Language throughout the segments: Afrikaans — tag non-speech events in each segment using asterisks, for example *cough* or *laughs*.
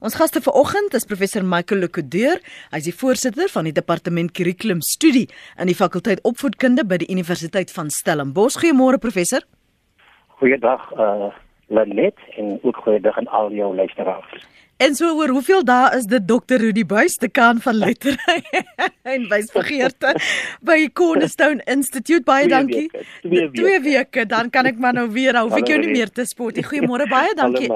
Ons gaste vanoggend is professor Michael Lekudeur. Hy is die voorsitter van die departement kurrikulum studie in die fakulteit opvoedkunde by die Universiteit van Stellenbosch. Goeiemôre professor. Goeiedag uh Lenet en ook goeiedag aan al jou luisteraars. En so oor hoeveel dae is dit dokter Rudy Buys te kan van lettery *laughs* en wysbegeerte by Cornerstone Institute baie Twee dankie. weke, twee weke. Twee weke dan kan ek maar nou weer hou. Ek jou nie meer te spot. nie. Goeiemôre baie *laughs* dankie.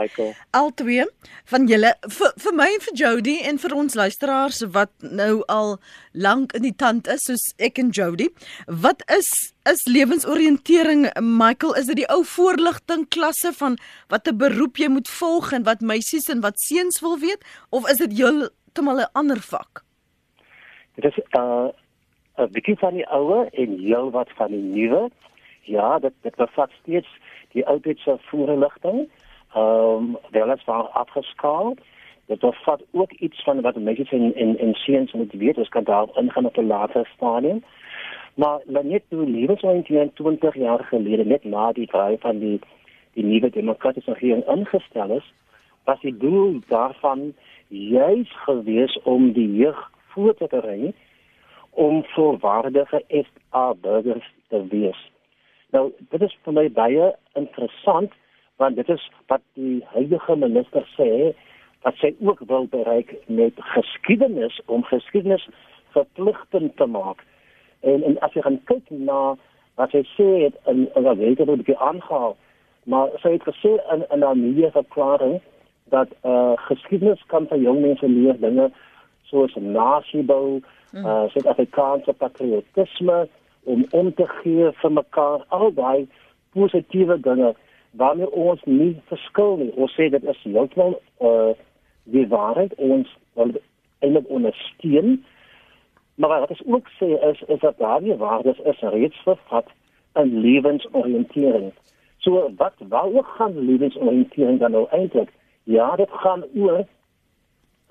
Al twee van julle vir, vir my en vir Jody en vir ons luisteraars wat nou al lank in die tand is soos ek en Jody. Wat is is lewensoriëntering Michael is dit die ou voorligting klasse van wat 'n beroep jy moet volg en wat meisies en wat seuns wil weet of is dit heeltemal 'n ander vak? Dit is uh 'n bietjie van die ouer en heel wat van die nuwe. Ja, dit dit bevat steeds die oudheidse voorligting. Ehm um, weliswaar afgeskaal. Dit bevat ook iets van wat meisies en en, en seuns moet weet. Ons kan daarop ingaan op 'n later stadium. Maar net toe lewensoriëntering 20 jaar gelede net na die draai van die die nuwe demokratiese regering ingestel is, was die doel daarvan juis gewees om die jeug voor te berei om volwaardige SA burgers te wees. Nou, dit is vir my baie interessant want dit is wat die huidige minister sê dat sy ook wil bereik met geskiedenis om geskiedenis verpligtend te maak. En en as jy gaan kyk na wat sy sê het in in week het ek aangehaal, maar sy het gesê in in haar media verklaring dat eh uh, geskiedenis kan vir jong mense leer dinge soos nasiebou, eh uh, Suid-Afrikaanse patriotisme om om te gee vir mekaar, al daai positiewe dinge waarmee ons nie verskil nie. Ons sê dit is heeltemal eh uh, die waarheid ons wil eintlik ondersteun. Maar wat ons ook sê is is dat daardie waardes is reeds vervat in lewensoriëntering. So wat waaroor gaan lewensoriëntering dan nou eintlik? Ja, dit gaan oor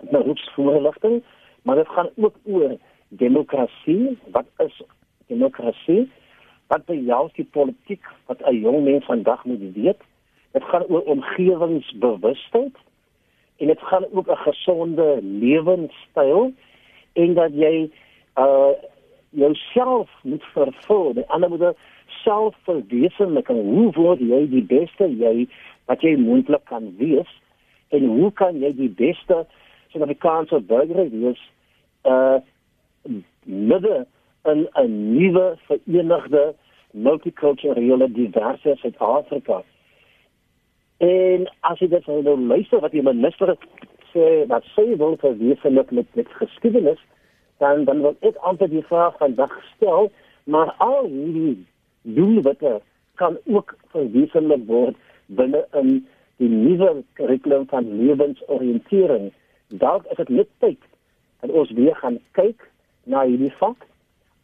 beroepsvoorligting, maar dit gaan ook oor demokrasie. Wat is demokrasie? Wat behels die politiek wat 'n jong mens vandag moet weet? Dit gaan oor omgewingsbewustheid en dit gaan ook 'n gesonde lewenstyl en dat jy uh jouself moet vervul. Die ander moet selfverwesenliking. Hoe word jy die beste jy wat jy moontlik kan wees? En hoe kan jy die beste Suid-Afrikaanse burger wees? Uh midde in 'n nuwe verenigde multikulturele diverse Suid-Afrika. En as jy dit nou luister wat die minister sê, wat sê wil verwesenlik met met geskiedenis, dan dan wil ek amper die vraag vandag stel, maar al hierdie doelwitte kan ook verwesenlik word binne in die nuwe kurrikulum van lewensoriëntering. Dalk is dit net tyd dat ons weer gaan kyk na hierdie vak.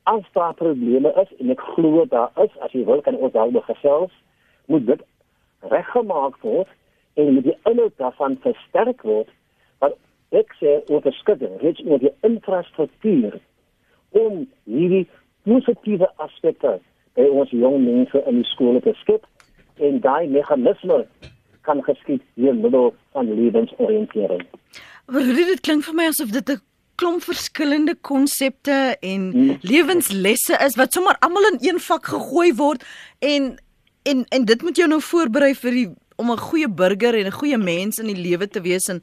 As daar probleme is en ek glo daar is, as jy wil kan ons daaroor gesels, moet dit reggemaak word en moet die inhoud daarvan versterk word ek sê oor die skudding, reeds oor die infrastruktuur om hierdie positiewe aspekte by ons jong mense in die skole te skep en daai meganisme kan geskied deur middel van lewensoriëntering. Maar dit klink vir my asof dit 'n klomp verskillende konsepte en hmm. lewenslesse is wat sommer almal in een vak gegooi word en en en dit moet jou nou voorberei vir die om 'n goeie burger en 'n goeie mens in die lewe te wees en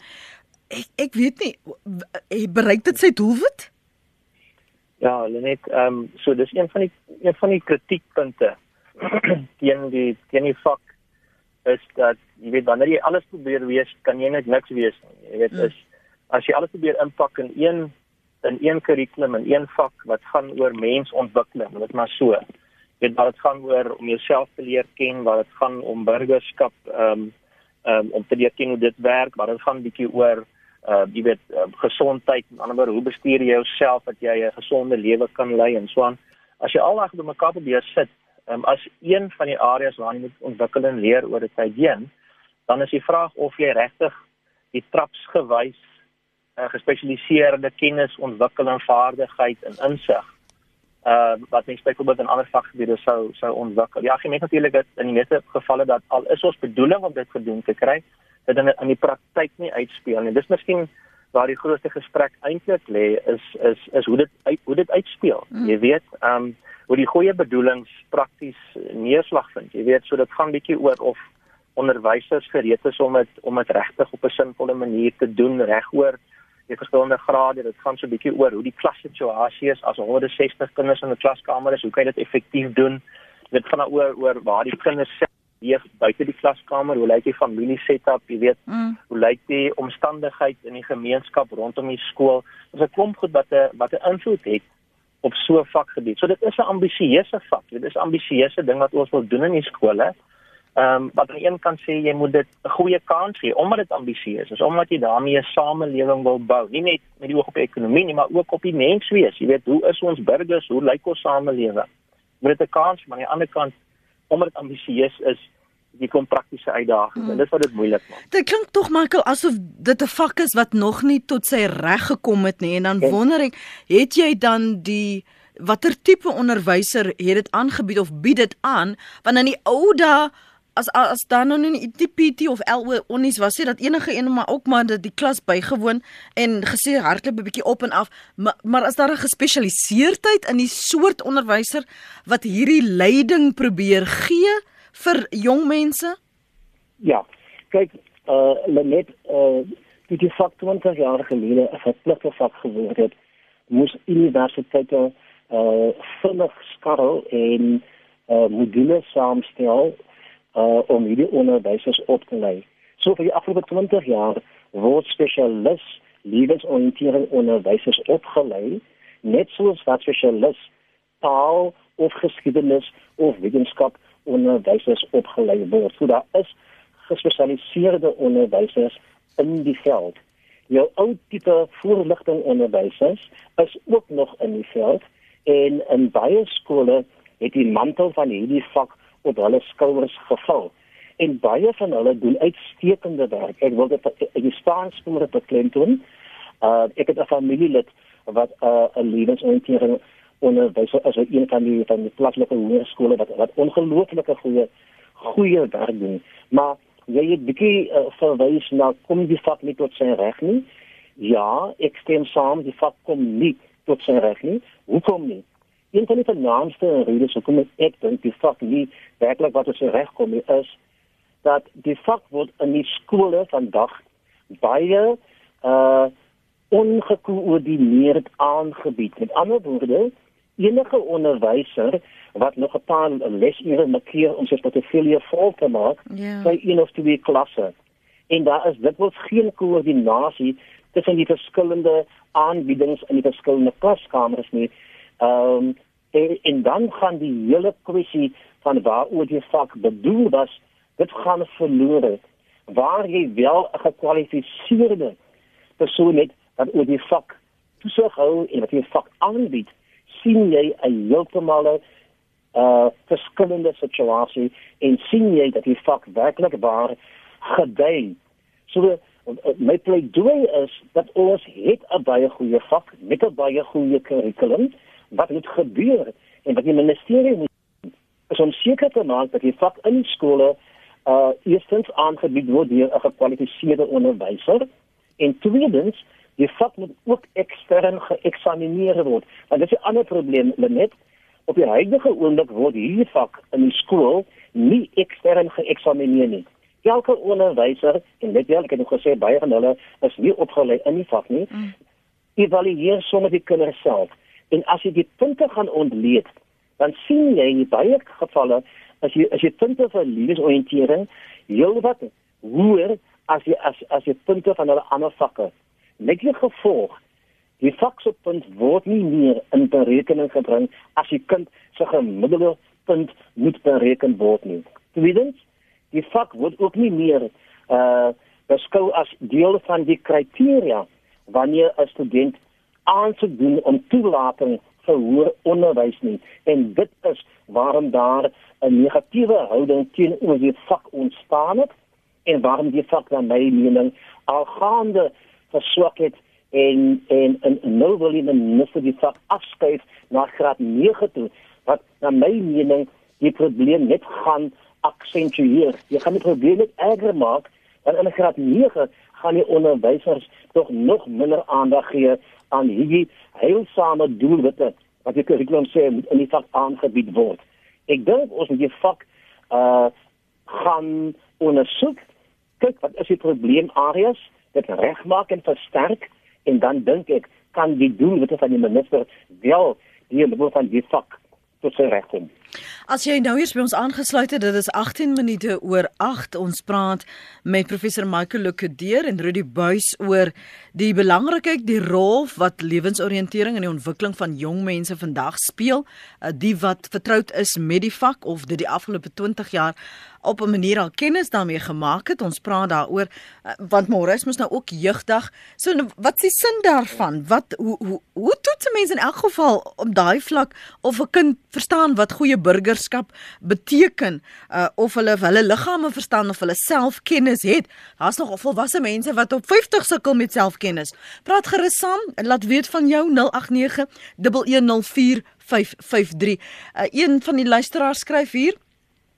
ek ek weet nie bereik dit sy doelwit? Ja, net ehm um, so dis een van die een van die kritiekpunte *clears throat* teen die teen die vak is dat jy weet wanneer jy alles probeer wees, kan jy net niks wees nie. Jy weet mm. is as jy alles probeer inpak in een in een kurrikulum en een vak wat gaan oor mensontwikkeling, dit maar so. Jy weet wat dit gaan oor om jouself te leer ken, wat dit gaan om burgerskap ehm um, um, om te leer ken hoe dit werk, wat dit gaan bietjie oor uh jy weet uh, gesondheid, aan die ander kant hoe bestuur jy jouself dat jy 'n gesonde lewe kan lei en so aan. As jy al reg by mekaar probeer sit, um, as een van die areas waar jy moet ontwikkel en leer oor 'n tyd heen, dan is die vraag of jy regtig die trapsgewys uh, gespesialiseerde kennis ontwikkel en vaardigheid en insig uh wat mens byvoorbeeld in ander vakgebiede sou sou ontwikkel. Ja, jy moet natuurlik dit in die meeste gevalle dat al is ons bedoeling om dit gedoen te kry, dit in in die praktyk nie uitspeel nie. Dis miskien waar die grootste gesprek eintlik lê is is is hoe dit uit, hoe dit uitspeel. Mm. Jy weet, ehm um, hoe die goeie bedoelings prakties neerslag vind. Jy weet, so dit gaan bietjie oor of onderwysers gereed is om dit om dit regtig op 'n sinvolle manier te doen regoor die verskillende grade. Dit gaan so bietjie oor hoe die klassituasie is as 160 kinders in 'n klaskamer is, hoe kan jy dit effektief doen? Dit gaan oor oor waar die kinders leef buite die klaskamer, hoe lyk die familie setup, jy weet, mm. hoe lyk die omstandigheid in die gemeenskap rondom die skool? Dit is 'n klomp goed wat 'n wat 'n invloed het op so 'n vakgebied. So dit is 'n ambisieuse vak. Dit is 'n ambisieuse ding wat ons wil doen in die skole. Ehm um, wat aan een kant sê jy moet dit 'n goeie kans gee omdat dit ambisieus is, omdat jy daarmee 'n samelewing wil bou, nie net met die oog op die ekonomie nie, maar ook op die menswees. Jy weet, hoe is ons burgers? Hoe lyk ons samelewing? Moet dit 'n kans, maar aan die ander kant omdat dit ambisieus is, die kom praktiese uitdagings hmm. en dit wat dit moeilik maak. Dit klink tog Michael asof dit 'n vak is wat nog nie tot sy reg gekom het nie en dan en, wonder ek, het jy dan die watter tipe onderwyser het dit aangebied of bied dit aan? Want in die ou dae as as dan nou nie die PT of LO onnies was sê dat enige een maar ook maar dat die klas bygewoon en gesê hardloop 'n bietjie op en af maar, maar as daar 'n gespesialiseerdheid in die soort onderwyser wat hierdie leiding probeer gee vir jong mense? Ja kyk uh net uh die die fak 20 jaar gelede 'n verpligte vak geword het moes universiteite uh vinnig skarrel en uh modules saamstel uh om hierdie onderwysers op te lei. So vir die afgelope 20 jaar word spesialis lewensoriëntering onderwysers opgelei, net soos wat spesialis taal of geskiedenis of wetenskap onderwysers opgelei word. So daar is gespesialiseerde onderwysers in die veld. Jou ou tipe voorligting onderwysers is ook nog in die veld en in baie skole het die mantel van hierdie vak op hulle skouers geval. En baie van hulle doen uitstekende werk. Ek wil dit in spore te klein doen. Uh ek het 'n familielid wat uh, 'n lewensoriëntering onderwyser as een van die van die plaaslike hoërskole wat wat ongelooflike goeie goeie werk doen. Maar jy het bietjie uh, verwys na kom die vak nie tot sy reg nie. Ja, ek stem saam, die vak kom nie tot sy reg nie. Hoekom nie? Een van die vernaamste redes hoekom ek dink die vak nie werklik wat ons regkom is dat die vak word in die skole vandag baie uh ongekoördineerd aangebied. Met ander woorde, enige onderwyser wat nog 'n paar lesure markeer om sy portefeulje vol te maak yeah. Ja. by een of twee klasse. En daar is dit word geen koördinasie tussen die verskillende aanbiedings in die verskillende klaskamers nie. Ehm um, en, en dan gaan die hele kwessie van waaroor die vak bedoel was, dit gaan verlore. Waar jy wel 'n gekwalifiseerde persoon het wat oor die vak toesig hou en wat die vak aanbied, sien jy 'n heeltemal 'n uh, verskillende situasie en sien jy dat die vak werklik waar gedei. So my pleidooi is dat ons het 'n baie goeie vak met 'n baie goeie kurrikulum wat moet gebeur en wat die ministerie moet is om seker te maak dat die vak in skole uh eerstens aangebied word deur 'n gekwalifiseerde onderwyser en tweedens die vak moet ook ekstern geëksamineer word. Want dit is 'n ander probleem, net op die huidige oomblik word hierdie vak in die skool nie ekstern geëksamineer nie. Elke onderwyser en net wel ek het nog gesê baie van hulle is nie opgelei in die vak nie. Mm. Evalueer sommer die kinders self. En as jy die punte gaan ontleed, dan sien jy in baie gevalle as jy as jy punte vir lewensoriëntering heelwat hoër as jy as as jy punte van hulle ander vakke. Net die gevolg die vaksepunt word nie meer in berekening gebring as die kind se gemiddelde punt moet bereken word nie. Tweedens, die vak word ook nie meer uh beskou as deel van die kriteria wanneer 'n student aansoek doen om toelating vir hoër onderwys nie en dit is waarom daar 'n negatiewe houding teenoor die vak ontstaan het en waarom die vak dan my mening al gaande verswak het en en 'n nou wil die minister die vak afskuif na graad 9 toe wat na my mening die probleem net gaan aksentueer. Jy gaan die probleem net erger maak En in graad 9 gaan die onderwysers tog nog minder aandag gee aan hierdie heilsame doelwitte wat die kurrikulum sê moet in die vak aangebied word. Ek dink ons moet die vak uh gaan ondersoek kyk wat is die probleemareas dit regmaak en versterk en dan dink ek kan die doelwitte van die minister wel die lewe van die vak tot sy reg kom. As jy nou hier by ons aangesluit het, dit is 18 minute oor 8. Ons praat met professor Michael Lukedeer en Rudy Buys oor die belangrikheid die rol wat lewensoriëntering in die ontwikkeling van jong mense vandag speel, eh, die wat vertroud is met die vak of dit die afgelope 20 jaar op 'n manier al kennis daarmee gemaak het. Ons praat daaroor eh, want môre is mos nou ook jeugdag. So nou, wat is die sin daarvan? Wat hoe hoe hoe toets mense in elk geval op daai vlak of 'n kind verstaan wat goeie burgerskap beteken uh, of hulle hulle liggame verstaan of hulle selfkennis het? Daar's nog volwasse mense wat op 50 sukkel met selfkennis. Praat gerus saam en laat weet van jou 089 1104553. Uh, een van die luisteraars skryf hier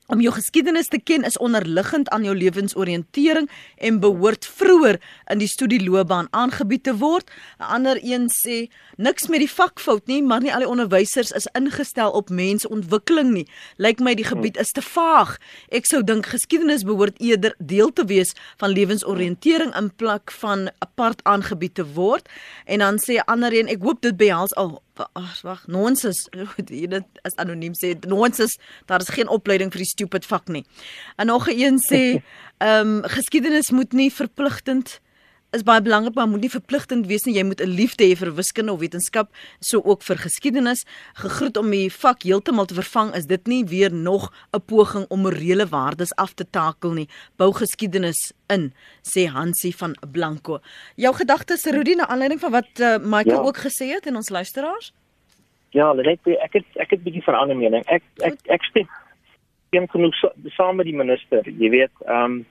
Om jou geskiedenis te ken is onderliggend aan jou lewensoriëntering en behoort vroeër in die studieloopbaan aangebied te word. 'n Ander een sê niks met die vak fout nie, maar nie al die onderwysers is ingestel op mensontwikkeling nie. Lyk my die gebied is te vaag. Ek sou dink geskiedenis behoort eerder deel te wees van lewensoriëntering in plek van apart aangebied te word. En dan sê 'n ander een, ek hoop dit behels al wag nonsens. *laughs* Dit is anoniem sê nonsens daar is geen opleiding vir die stupid vak nie. En nog 'n een sê *laughs* ehm um, geskiedenis moet nie verpligtend is baie belangrik maar moet nie verpligtend wees nie jy moet 'n liefde hê vir wiskunde of wetenskap so ook vir geskiedenis gegroet om die vak heeltemal te vervang is dit nie weer nog 'n poging om morele waardes af te takel nie bou geskiedenis in sê Hansie van Blanco jou gedagtes Rudi na aanleiding van wat uh, Michael ja. ook gesê het en ons luisteraars Ja, net ek het ek het 'n bietjie verander mening. Ek ek ek stem stem genoeg saam met die minister. Jy weet, ehm um,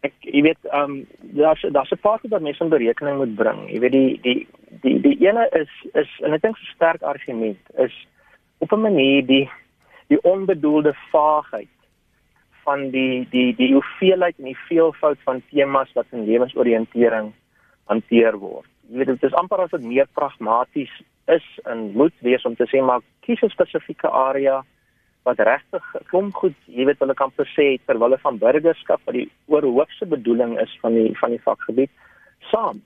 ek jy weet ehm um, daar's daar's 'n paar wat mense in berekening moet bring. Jy weet die die die die ene is is en ek dink 'n sterk argument is op 'n manier die die onbedoelde vaagheid van die die die hoeveelheid en die veelvoud van temas wat in lewensoriëntering hanteer word. Jy weet dit is amper as dit meer pragmaties is en moet wees om te sê maar kies 'n spesifieke area wat regtig kom goed, jy weet hulle kan per se ter wille van burgerskap wat die oorhoofse bedoeling is van die van die vakgebied saam.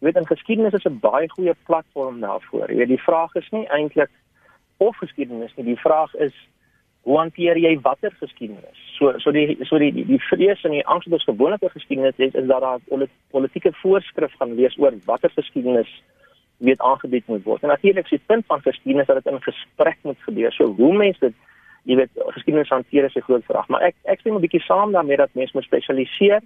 Jy weet in geskiedenis is 'n baie goeie platform daarvoor. Jy weet die vraag is nie eintlik of geskiedenis nie, die vraag is hoe hanteer jy watter geskiedenis? So so die so die die, die vrees en die angs wat ons gewoonlik oor geskiedenis het is dat daar politieke voorskrif gaan wees oor watter geskiedenis weet aangebied moet word. En natuurlik is die punt van geskiedenis dat dit in gesprek moet gebeur. So hoe mense dit jy weet geskiedenis hanteer is 'n groot vraag, maar ek ek stem 'n bietjie saam daarmee dat mense moet spesialiseer.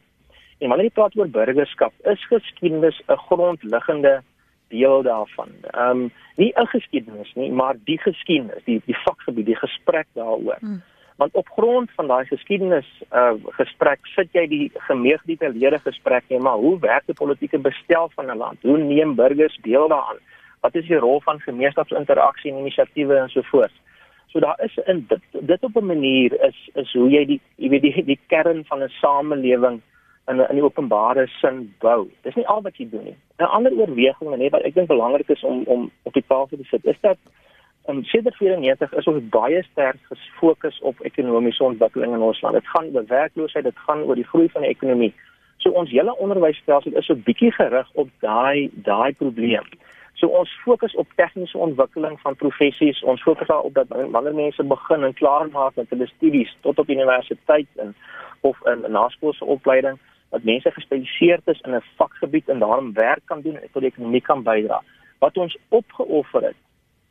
En wanneer jy praat oor burgerskap, is geskiedenis 'n grondliggende deel daarvan. Ehm um, nie 'n geskiedenis nie, maar die geskiedenis, die die vakgebied, die gesprek daaroor. Hmm. Want op grond van daai geskiedenis uh gesprek sit jy die gemeegdetailleerde gesprek net maar hoe werk die politieke bestel van 'n land? Hoe neem burgers deel daaraan? Wat is die rol van gemeenskapsinteraksie en inisiatiewe en so voort? So daar is in dit, dit op 'n manier is is hoe jy die jy weet die die kern van 'n samelewing in in die openbare sin bou. Dis nie al wat jy doen nie. 'n Ander oorweging net wat ek dink belangrik is om om op die tafel te sit is dat um, sedert 94 is ons baie sterk gefokus op ekonomiese ontwikkeling in ons land. Dit gaan oor werkloosheid, dit gaan oor die groei van die ekonomie. So ons hele onderwysstelsel is so bietjie gerig op daai daai probleem. So ons fokus op tegniese ontwikkeling van professies. Ons fokus daarop dat wanneer mense begin en klaar maak met hulle studies tot op universiteit en of in 'n naskoolse opleiding, dat mense gespesialiseerd is in 'n vakgebied en daarom werk kan doen en tot die ekonomie kan bydra. Wat ons opgeoffer het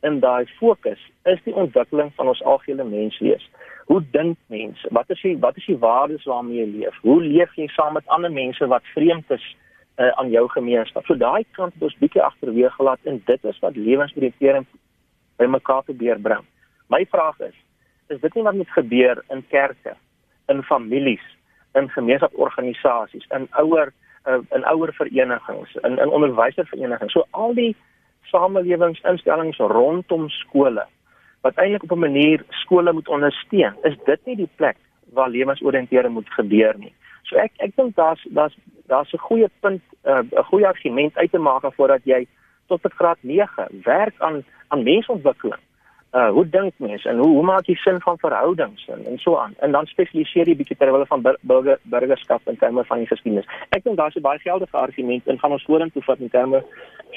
in daai fokus is die ontwikkeling van ons algehele menswees. Hoe dink mense? Wat is die wat is die waardes waarmee jy leef? Hoe leef jy saam met ander mense wat vreemd is? Uh, aan jou gemeenskap. So daai kant het ons bietjie agterweeg gelaat en dit is wat lewensoriëntering by mekaar probeer bring. My vraag is, is dit nie wat moet gebeur in kerke, in families, in gemeenskapsorganisasies, in ouer uh, in ouer verenigings, in in onderwyserverenigings. So al die samelewingsinstellings rondom skole wat eintlik op 'n manier skole moet ondersteun. Is dit nie die plek waar lewensoriëntering moet gebeur nie? So ek ek dink daar's daar's daar's 'n goeie punt uh, 'n uh, goeie argument uit te maak voordat jy tot op graad 9 werk aan aan mensontwikkeling uh hoe dink mense en hoe hoe maak jy sin van verhoudings en, en so aan en dan spesialiseer jy bietjie terwyl van burger burgerskap in terme van die geskiedenis. Ek dink daar's 'n baie geldige argument en gaan ons vorentoe vat in terme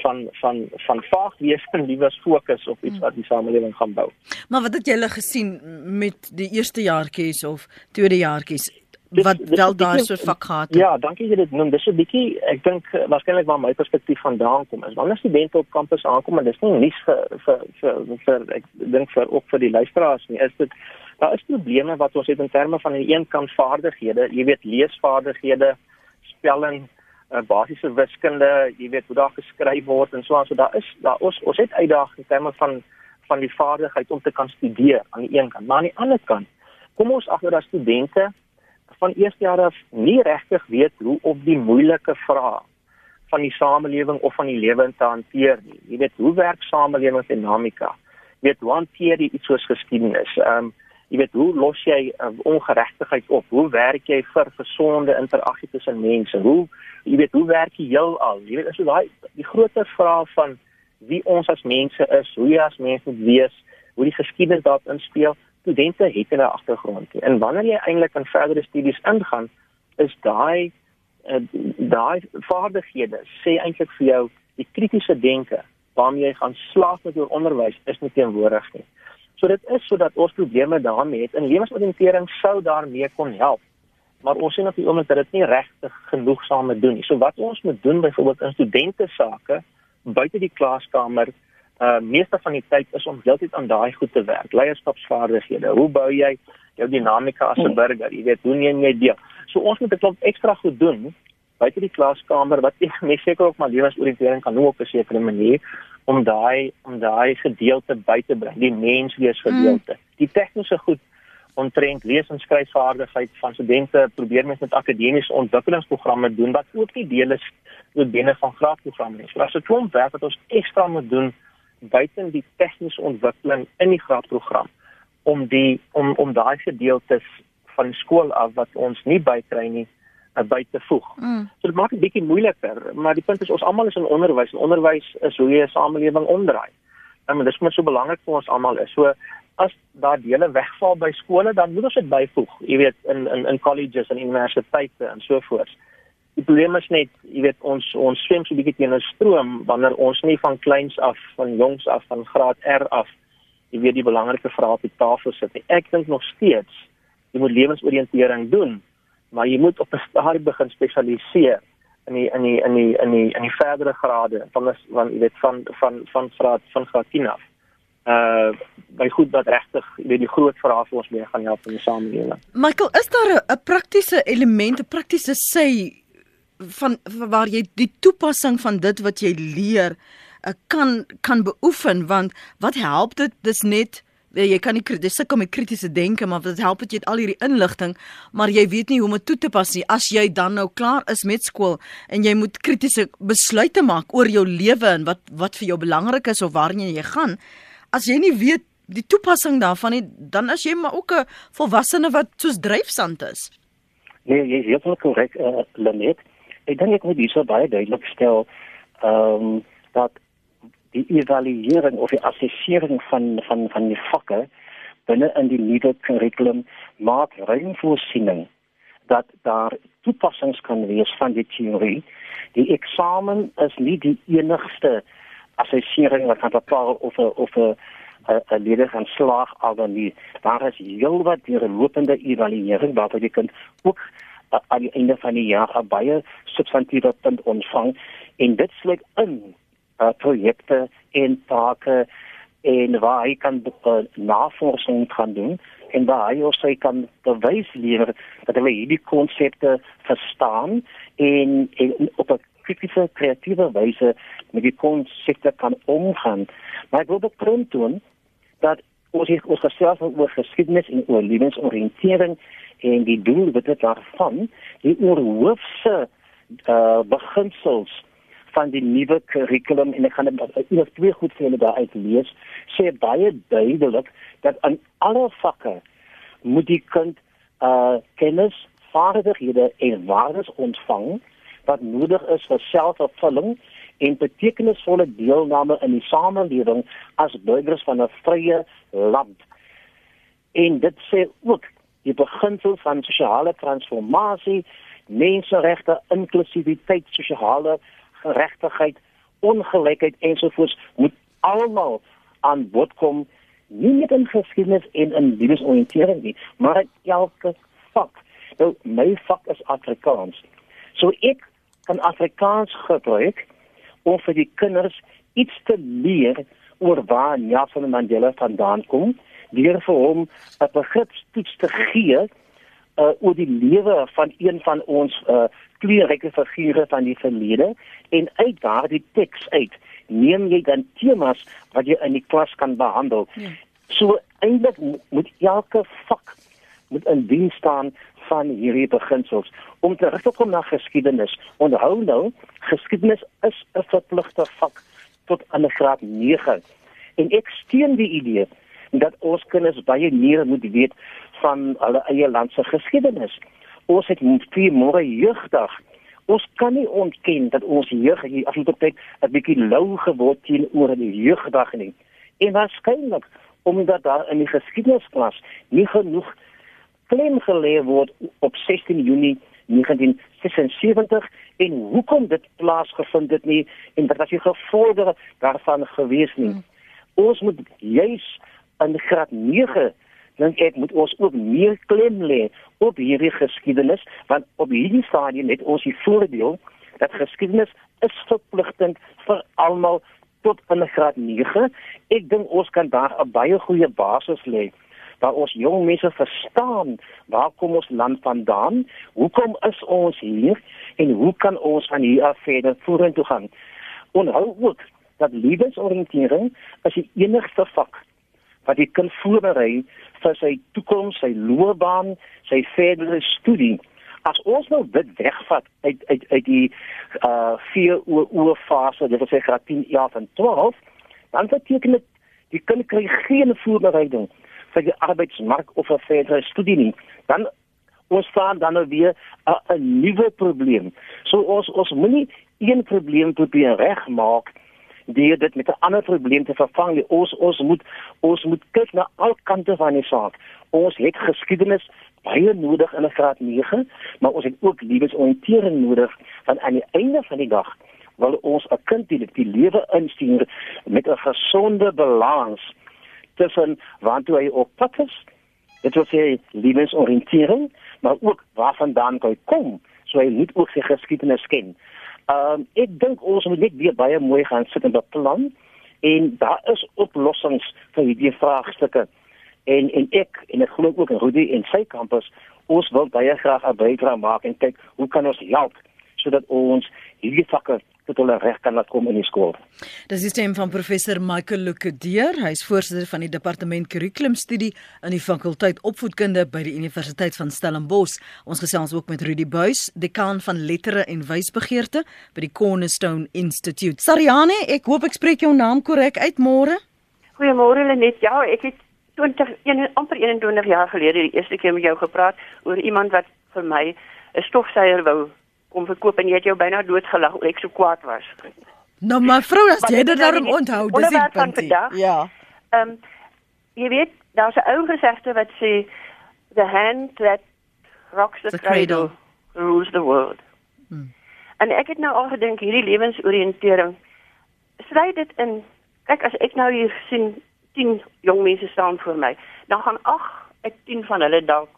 van van van vaagwees en liewer fokus op iets wat die samelewing gaan bou. Maar wat het julle gesien met die eerste jaartjies of tweede jaartjies? Wat dis, wel daar so vak gehad. Ja, dankie jy dit noem. Dis 'n bietjie ek dink eh, waarskynlik waar my perspektief vandaan kom is. Wanneer studente op kampus aankom en dis nie nuus vir vir vir, vir ek dink vir ook vir die luisteraars nie. Is dit daar is probleme wat ons het in terme van aan die een kant vaardighede, jy weet leesvaardighede, spelling, uh, basiese wiskunde, jy weet hoe daar geskryf word en so aan. So daar is daar ons ons het uitdagings in terme van van die vaardigheid om te kan studeer aan die een kant, maar aan die ander kant kom ons agter dat studente van eerste jaar af nie regtig weet hoe om die moeilike vrae van die samelewing of van die lewe te hanteer nie. Jy weet hoe werk samelewingsdinamika? Jy weet hoe hanteer jy iets soos geskiedenis? Ehm um, jy weet hoe los jy uh, ongeregtigheid op? Hoe werk jy vir gesonde interaksie tussen mense? Hoe jy weet hoe werk jy heelal? Jy weet is so daai die groter vraag van wie ons as mense is, hoe jy as mens moet wees, hoe die geskiedenis daarin speel studente het hulle agtergrond. En wanneer jy eintlik in verdere studies ingaan, is daai uh, daai vaardighede sê eintlik vir jou die kritiese denke waarmee jy gaan slaag met jou onderwys is nie teenwoordig nie. So dit is sodat ons probleme daarmee het. In lewensoriëntering sou daarmee kon help. Maar ons sien op die oomblik dat dit nie regtig genoegsame doen nie. So wat ons moet doen byvoorbeeld in studente sake buite die klaskamer uh meeste van die tyd is om heeltyd aan daai goed te werk. Leierskapsvaardighede. Hoe bou jy jou dinamika as 'n burger? Jy weet, hoe neem jy deel? So ons moet 'n klomp ekstra goed doen buite die klaskamer wat ek mes seker ook maar lewensoriëntering kan ook op 'n sekere manier om daai om daai gedeelte by te bring, die menswees gedeelte. Mm. Die tegniese goed omtrent lees en skryfvaardigheid van studente probeer mens met akademiese ontwikkelingsprogramme doen wat ook nie deel is met binne van graadprogramme nie. So as 'n klomp werk wat ons ekstra moet doen buiten die tegniese ontwikkeling in die graadprogram om die om om daai gedeeltes van skool af wat ons nie bykry nie uh, by te voeg. Mm. So dit maak dit bietjie moeiliker, maar die punt is ons almal is in onderwys en onderwys is hoe jy 'n samelewing omdraai. En dit is net so belangrik vir ons almal is. So as daar dele wegval by skole, dan moet ons dit byvoeg. Jy weet in in in colleges en universiteite en so voort. Die probleem is net, jy weet, ons ons swem so 'n bietjie teen 'n stroom wanneer ons nie van kleins af, van jongs af, van graad R af, jy weet die belangrike vrae op die tafel sit nie. Ek dink nog steeds jy moet lewensoriëntering doen, maar jy moet op 'n stadium begin spesialiseer in die in die in die in die in die verdere grade van van jy weet van van van graad van graad 10 af uh by goed wat regtig weet die groot vrae vir ons mee gaan help in die samelewing. Michael, is daar 'n praktiese element, 'n praktiese sê van waar jy die toepassing van dit wat jy leer uh, kan kan beoefen want wat help dit? Dis net eh, jy kan nie kritiese sukkel met kritiese denke maar dit help dat jy het al hierdie inligting maar jy weet nie hoe om dit toe te pas nie. As jy dan nou klaar is met skool en jy moet kritiese besluite maak oor jou lewe en wat wat vir jou belangrik is of waarheen jy gaan as jy nie weet die toepassing daarvan nie dan as jy maar ook 'n volwassene wat soos dryfsand is. Nee jy is heeltemal korrek uh, Lenet ek dink ek moet hierso baie duidelik stel ehm um, dat die evaluering of die assessering van van van die vakke binne in die nuwe kurrikulum maak ruim voorsiening dat daar toepassings kan wees van die teorie. Die eksamen is nie die enigste assessering wat kan bepaal of of 'n 'n leerder gaan slaag of nie. Daar is heelwat deurlopende evaluering waarby jy kan ook aan die einde van die jaar 'n baie substantiëre punt ontvang en dit sluit in uh, projekte en take en waar hy kan uh, navorsing kan doen en waar hy of sy kan bewys lewer dat hy hierdie konsepte verstaan en, en op 'n kritiese kreatiewe wyse met die konsepte kan omgaan. Maar ek wil beklemtoon dat ons hier ons gesels oor geskiedenis en oor lewensoriëntering en die doel wat dit daarvan die oorhoofse uh beginsels van die nuwe kurrikulum en ek gaan net twee goed vir julle daar uit lees sê baie duidelik dat aan alle vakke moet die kind uh kennis vaardighede en waardes ontvang wat nodig is vir selfvervulling en betekenisvolle deelname in die samelewing as burgers van 'n vrye land. En dit sê ook die beginsel van sosiale transformasie, menseregte, inklusiwiteit, sosiale geregtigheid, ongelykheid ensovoorts moet almal aan bod kom nie net in geskiedenis en in lewensoriëntering nie, maar in elke vak. Nou my vak is Afrikaans. So ek kan Afrikaans gebruik om vir die kinders iets te leer oor waar Nelson Mandela vandaan kom, deur vir hom 'n begripstoets te gee uh, oor die lewe van een van ons uh, kleurryke figure van die verlede en uit daardie teks uit neem jy dan temas wat jy in die klas kan behandel. Ja. So eintlik moet elke vak moet in diens staan van hierdie beginsels om te terugkom na geskiedenis. Onthou nou, geskiedenis is 'n verpligte vak tot aan graad 9. En ek steun die idee dat ons kinders baie meer moet weet van hulle eie land se geskiedenis. Ons het vir môre jeugdag Ons kan nie ontken dat ons jeug hier afloop 'n bietjie lou geword teenoor die jeugdag nie. En waarskynlik omdat daar in die geskiedensklas nie genoeg klem gelê word op 16 Junie 1976 en hoekom dit plaasgevind het nie en wat as jy gevolge daarvan gewees nie. Hmm. Ons moet juis in graad 9 dink ek moet ons ook meer klem lê op hierdie geskiedenis want op hierdie stadium het ons die voordeel dat geskiedenis is verpligtend vir almal tot in graad 9. Ek dink ons kan daar 'n baie goeie basis lê waar ons jong mense verstaan waar kom ons land vandaan, hoekom is ons hier en hoe kan ons van hier af verder vorentoe gaan. Onthou ook dat lewensoriëntering as die enigste vak wat jy kan voorberei vir sy toekoms, sy loopbaan, sy verdere studie. As ons nou dit wegvat uit uit uit die uh vier oor oor fase, dit sê graad 10, 11 en 12, dan beteken dit die kind kry geen voorbereiding vir die arbeidsmark of vir verdere studie nie. Dan ons staan dan nou weer 'n nuwe probleem. So ons ons moenie een probleem probeer regmaak deur dit met 'n ander probleem te vervang. Nie. Ons ons moet ons moet kyk na al kante van die saak. Ons het geskiedenis baie nodig in 'n graad 9, maar ons het ook lewensoriëntering nodig want aan die einde van die dag wil ons 'n kind die, die lewe instuur met 'n gesonde balans tussen waartoe hy op pad is. Dit wil sê lewensoriëntering, maar ook waarvandaan hy kom, so hy moet ook sy geskiedenis ken. Ehm um, ek dink ons moet net weer baie mooi gaan sit en beplan en daar is oplossings vir hierdie vraagstukke. En en ek en ek glo ook in Rudy en sy kampus ons wil baie graag 'n bydrae maak en kyk hoe kan ons help sodat ons hierdie vakke tot hulle reg kan laat kom in die skool. Dis die stem van professor Michael Lukedeer, hy is voorsitter van die departement kurrikulumstudie in die fakulteit opvoedkunde by die Universiteit van Stellenbosch. Ons gesels ook met Rudy Buys, dekaan van lettere en wysbegeerte by die Cornerstone Institute. Sariane, ek hoop ek spreek jou naam korrek uit môre. Goeiemôre Lenet. Ja, ek het 20 een, amper 21 jaar gelede die eerste keer met jou gepraat oor iemand wat vir my 'n stofsuier wou kom verkoop en jy het jou byna doodgelag oor ek so kwaad was. Nou maar vrou, as jy dit daarom onthou, dis die punt. Ja. Ehm um, jy weet, daar's 'n ou gesegde wat sê the hand that rocks the, the cradle, cradle rules the world. Hmm. En ek het nou al gedink hierdie lewensoriëntering sluit dit in. Kyk as ek nou hier sien 10 jong mense staan voor my, dan gaan ag ek 10 van hulle dalk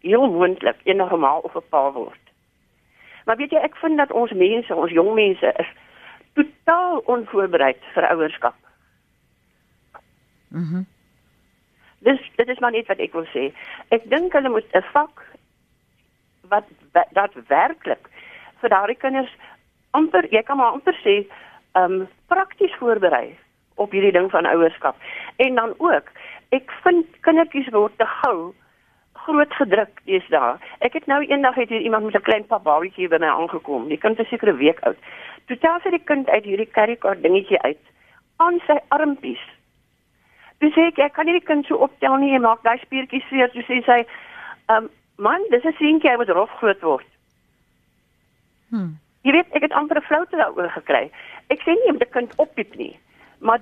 heel moontlik enige maal of 'n pa word. Maar weet jy, ek vind dat ons mense, ons jong mense is totaal onvoorbereid vir ouerskap. Mhm. Mm dis dit is maar net wat ek wil sê. Ek dink hulle moet 'n vak wat dat werklik vir daardie kinders amper jy kan maar amper sê um prakties voorberei op hierdie ding van ouerskap. En dan ook, ek vind kindertjies word te gou groot gedruk deesdae. Ek het nou eendag het hier iemand met 'n klein pababietjie by my aangekom. Die kind is seker 'n week oud. Toe tel sy die kind uit hierdie carrycard dingetjie uit aan sy armpies. Dis ek, ek kan nie die kind so optel nie, hy maak daai spiertjies seer, so sê sy, "Um Man, dis 'n seentjie wat rof groot word. Hm. Jy weet, ek het amper 'n floute daaroor gekry. Ek sê nie om die kind oppiep nie, maar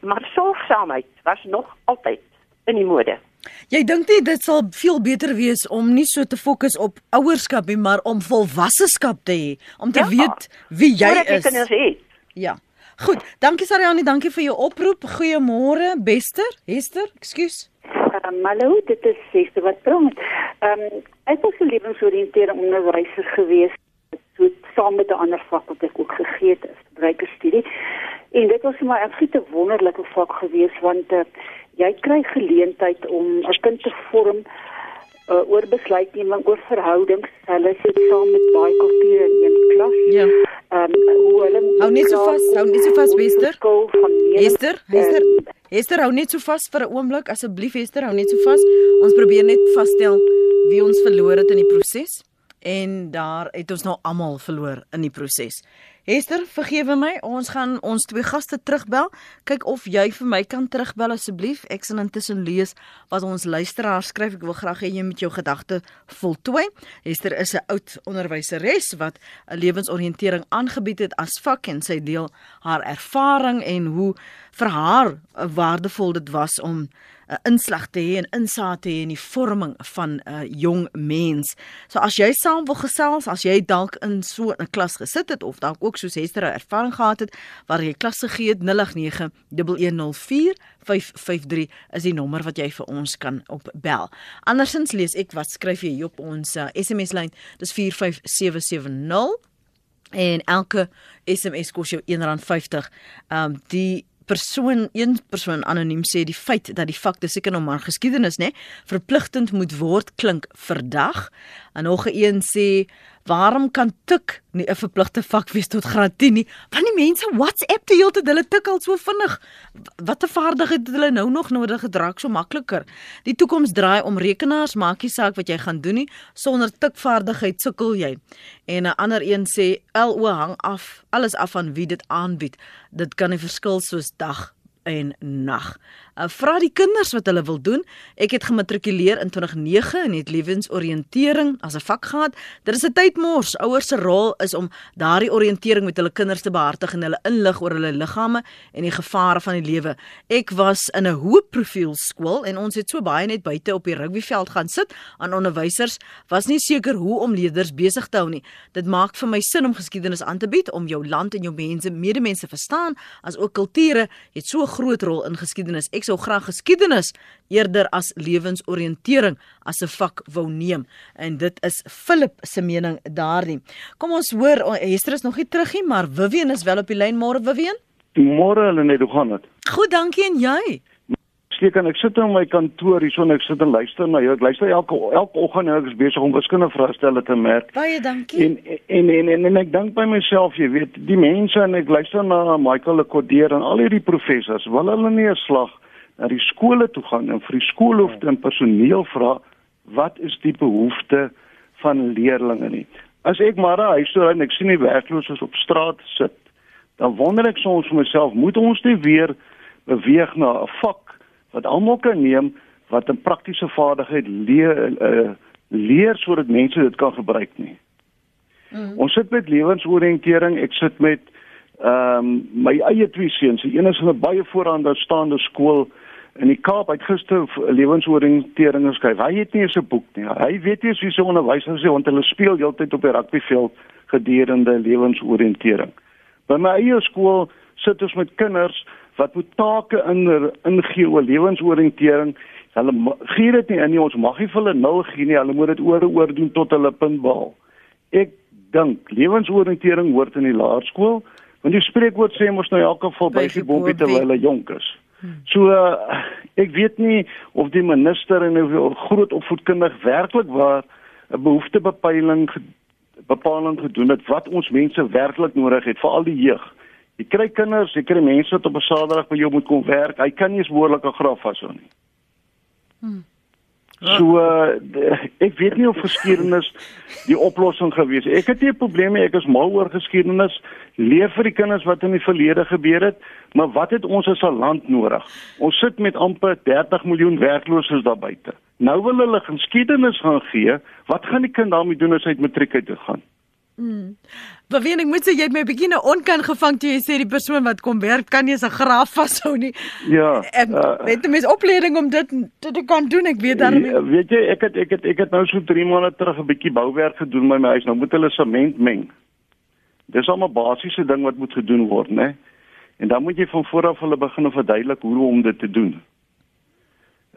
maar sorgsaamheid was nog altyd in die mode. Jy dink nie dit sal veel beter wees om nie so te fokus op ouerskap nie, maar om volwasseskap te hê, om te Ja. weet wie jy is. het. Ja. Goed, dankie Sariani, dankie vir jou oproep. Goeiemôre, Bester, Hester, ekskuus. Um, hallo, dit is Sister wat praat. Ehm um, ek was 'n lewensoriëntering onderwyser gewees so saam met 'n ander vak wat ek ook gegee het, is gebruikerstudie. En dit was vir my 'n giete wonderlike vak gewees want uh, jy kry geleentheid om 'n kind te vorm uh, oor besluitneming, oor verhoudings. Hulle sit saam met baie kulture in een klas. Ja. Ehm um, hoe hulle Hou net so vas, hou net so vas, Hester, Hester. Ehm, Hester, hou net so vas vir 'n oomblik asseblief Hester, hou net so vas. Ons probeer net vasstel wie ons verloor het in die proses en daar het ons nou almal verloor in die proses. Hester, vergewe my, ons gaan ons twee gaste terugbel. Kyk of jy vir my kan terugbel asseblief. Ek sal intussen lees wat ons luisteraars skryf. Ek wil graag hê jy moet jou gedagte voltooi. Hester is 'n oud onderwyseres wat 'n lewensoriëntering aangebied het as vak en sy deel haar ervaring en hoe vir haar waardevol dit was om 'n uh, inslag te hê en insaag te hê in die vorming van 'n uh, jong mens. So as jy saam wil gesels, as jy dalk in so 'n klas gesit het of dalk ook soos Hester 'n ervaring gehad het waar jy klas gegee het 089104553 is die nommer wat jy vir ons kan opbel. Andersins lees ek wat skryf jy op ons uh, SMS lyn. Dis 45770 en elke SMS kos jou R1.50. Um die persoon een persoon anoniem sê die feit dat die vak dis seker nou maar geskiedenis nê verpligtend moet word klink verdag. En nog een sê waarom kan tik nie 'n verpligte vak wees tot graad 10 nie? Want die mense WhatsApp die hele tyd hulle tik al so vinnig. Watter vaardigheid het hulle nou nog nodig gedrak so makliker? Die toekoms draai om rekenaars, maak nie saak wat jy gaan doen nie, sonder tikvaardigheid sukkel jy. En 'n ander een sê LO hang af, alles af van wie dit aanbied. Dit kan 'n verskil soos dag en nag. Uh, vra die kinders wat hulle wil doen. Ek het gematrikuleer in 2009 en het lewensoriëntering as 'n vak gehad. Dit is 'n tydmors. Ouers se rol is om daardie oriëntering met hulle kinders te behartig en hulle inlig oor hulle liggame en die gevare van die lewe. Ek was in 'n hoë profiel skool en ons het so baie net buite op die rugbyveld gaan sit aan onderwysers was nie seker hoe om leerders besig te hou nie. Dit maak vir my sin om geskiedenis aan te bied om jou land en jou mense, medemense verstaan, as ook kulture het so 'n groot rol in geskiedenis. Ek sou graag geskiedenis eerder as lewensoriëntering as 'n vak wou neem en dit is Philip se mening daarin. Kom ons hoor o, Hester is nog nie terug nie, maar Vivian is wel op die lyn môre Vivian. Môre hulle net hoe gaan dit? Goed, dankie en jy? Steek en ek sit in my kantoor hierso en ek sit en luister na jou. Ek luister elke elke oggend en ek is besig om wiskundige vraestelle te merk. Baie dankie. En en en en, en ek dink by myself, jy weet, die mense en ek luister na Michael Lekordeer en al hierdie professors, wil hulle nie 'n slag na die skole toe gaan en vir die skoolhoofde en personeel vra wat is die behoefte van leerders nie. As ek maar 'n huis toe en ek sien die werklooses op straat sit, dan wonder ek soms vir myself, moet ons nie weer beweeg na 'n vak wat almal kan neem wat 'n praktiese vaardigheid leer uh, leer sodat mense dit kan gebruik nie. Mm. Ons sit met lewensoriëntering, ek sit met ehm um, my eie twee seuns. Die een is in 'n baie vooraanstaande skool in die Kaap. Hy het gister lewensoriëntering geskryf. Hy het nie eens 'n boek nie. Hy weet nie wie sy onderwyser is want hulle speel heeltyd op die rugbyveld gedurende lewensoriëntering. By my eie skool sit ons met kinders wat moet take in ingee oor lewensoriëntering. Hulle gee dit nie in nie. Ons mag nie vir hulle nul gee nie. Hulle moet dit oor oor doen tot hulle punt behaal. Ek dink lewensoriëntering hoort in die laerskool, want die spreekwoord sê mos nou in elk geval by die bompie terwyl hulle jonk is. So uh, ek weet nie of die minister en of groot opvoedkundig werklik waar 'n behoeftebepeiling bepaling gedoen het wat ons mense werklik nodig het, veral die jeug. Jy kry kinders, jy kry mense wat op 'n Saterdag by jou moet kom werk. Hy kan nie eens behoorlike graf vashou nie. Hmm. So uh, ek weet nie of geskiedenis die oplossing gewees het. Ek het nie probleme, ek is mal oor geskiedenis, leer vir die kinders wat in die verlede gebeur het, maar wat het ons as 'n land nodig? Ons sit met amper 30 miljoen werklooses daar buite. Nou wil hulle geskiedenis gaan gee. Wat gaan die kind daarmee doen as hy matriek uit gaan? Mm. Maar wie ek moet sê jy het my begin onkan gevang toe jy sê die persoon wat kom werk kan nie 'n graaf vashou nie. Ja. En uh, weet jy mens opleiding om dit dit te kan doen. Ek weet daarmee. Ja, weet jy ek het ek het ek het nou so 3 maande terug 'n bietjie bouwerk gedoen by my huis. Nou moet hulle sement meng. Dis almal basiese ding wat moet gedoen word, né? En dan moet jy van voor af hulle begin verduidelik hoe om dit te doen.